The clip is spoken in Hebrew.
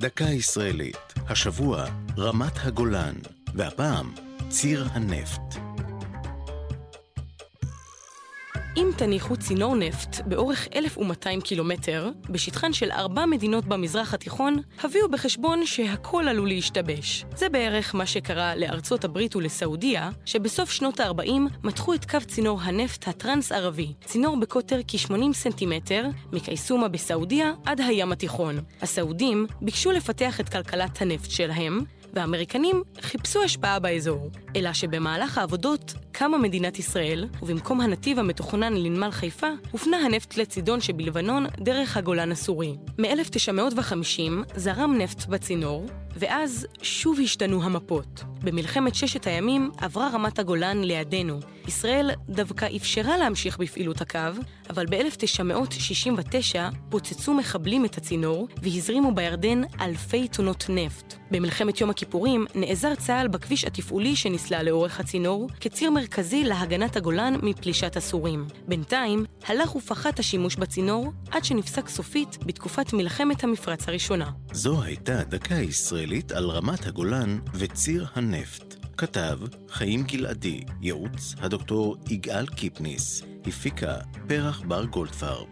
דקה ישראלית, השבוע רמת הגולן, והפעם ציר הנפט. אם תניחו צינור נפט באורך 1,200 קילומטר, בשטחן של ארבע מדינות במזרח התיכון, הביאו בחשבון שהכל עלול להשתבש. זה בערך מה שקרה לארצות הברית ולסעודיה, שבסוף שנות ה-40 מתחו את קו צינור הנפט הטרנס-ערבי, צינור בקוטר כ-80 סנטימטר, מקייסומה בסעודיה עד הים התיכון. הסעודים ביקשו לפתח את כלכלת הנפט שלהם, והאמריקנים חיפשו השפעה באזור. אלא שבמהלך העבודות קמה מדינת ישראל, ובמקום הנתיב המתוכנן לנמל חיפה, הופנה הנפט לצידון שבלבנון דרך הגולן הסורי. מ-1950 זרם נפט בצינור, ואז שוב השתנו המפות. במלחמת ששת הימים עברה רמת הגולן לידינו. ישראל דווקא אפשרה להמשיך בפעילות הקו, אבל ב-1969 פוצצו מחבלים את הצינור והזרימו בירדן אלפי טונות נפט. במלחמת יום הכיפורים נעזר צה"ל בכביש התפעולי שנסלל לאורך הצינור כציר מרכזי להגנת הגולן מפלישת הסורים. בינתיים הלך ופחת השימוש בצינור עד שנפסק סופית בתקופת מלחמת המפרץ הראשונה. זו הייתה דקה ישראלית על רמת הגולן וציר הנפט. כתב חיים גלעדי, ייעוץ הדוקטור יגאל קיפניס, הפיקה פרח בר גולדפרב.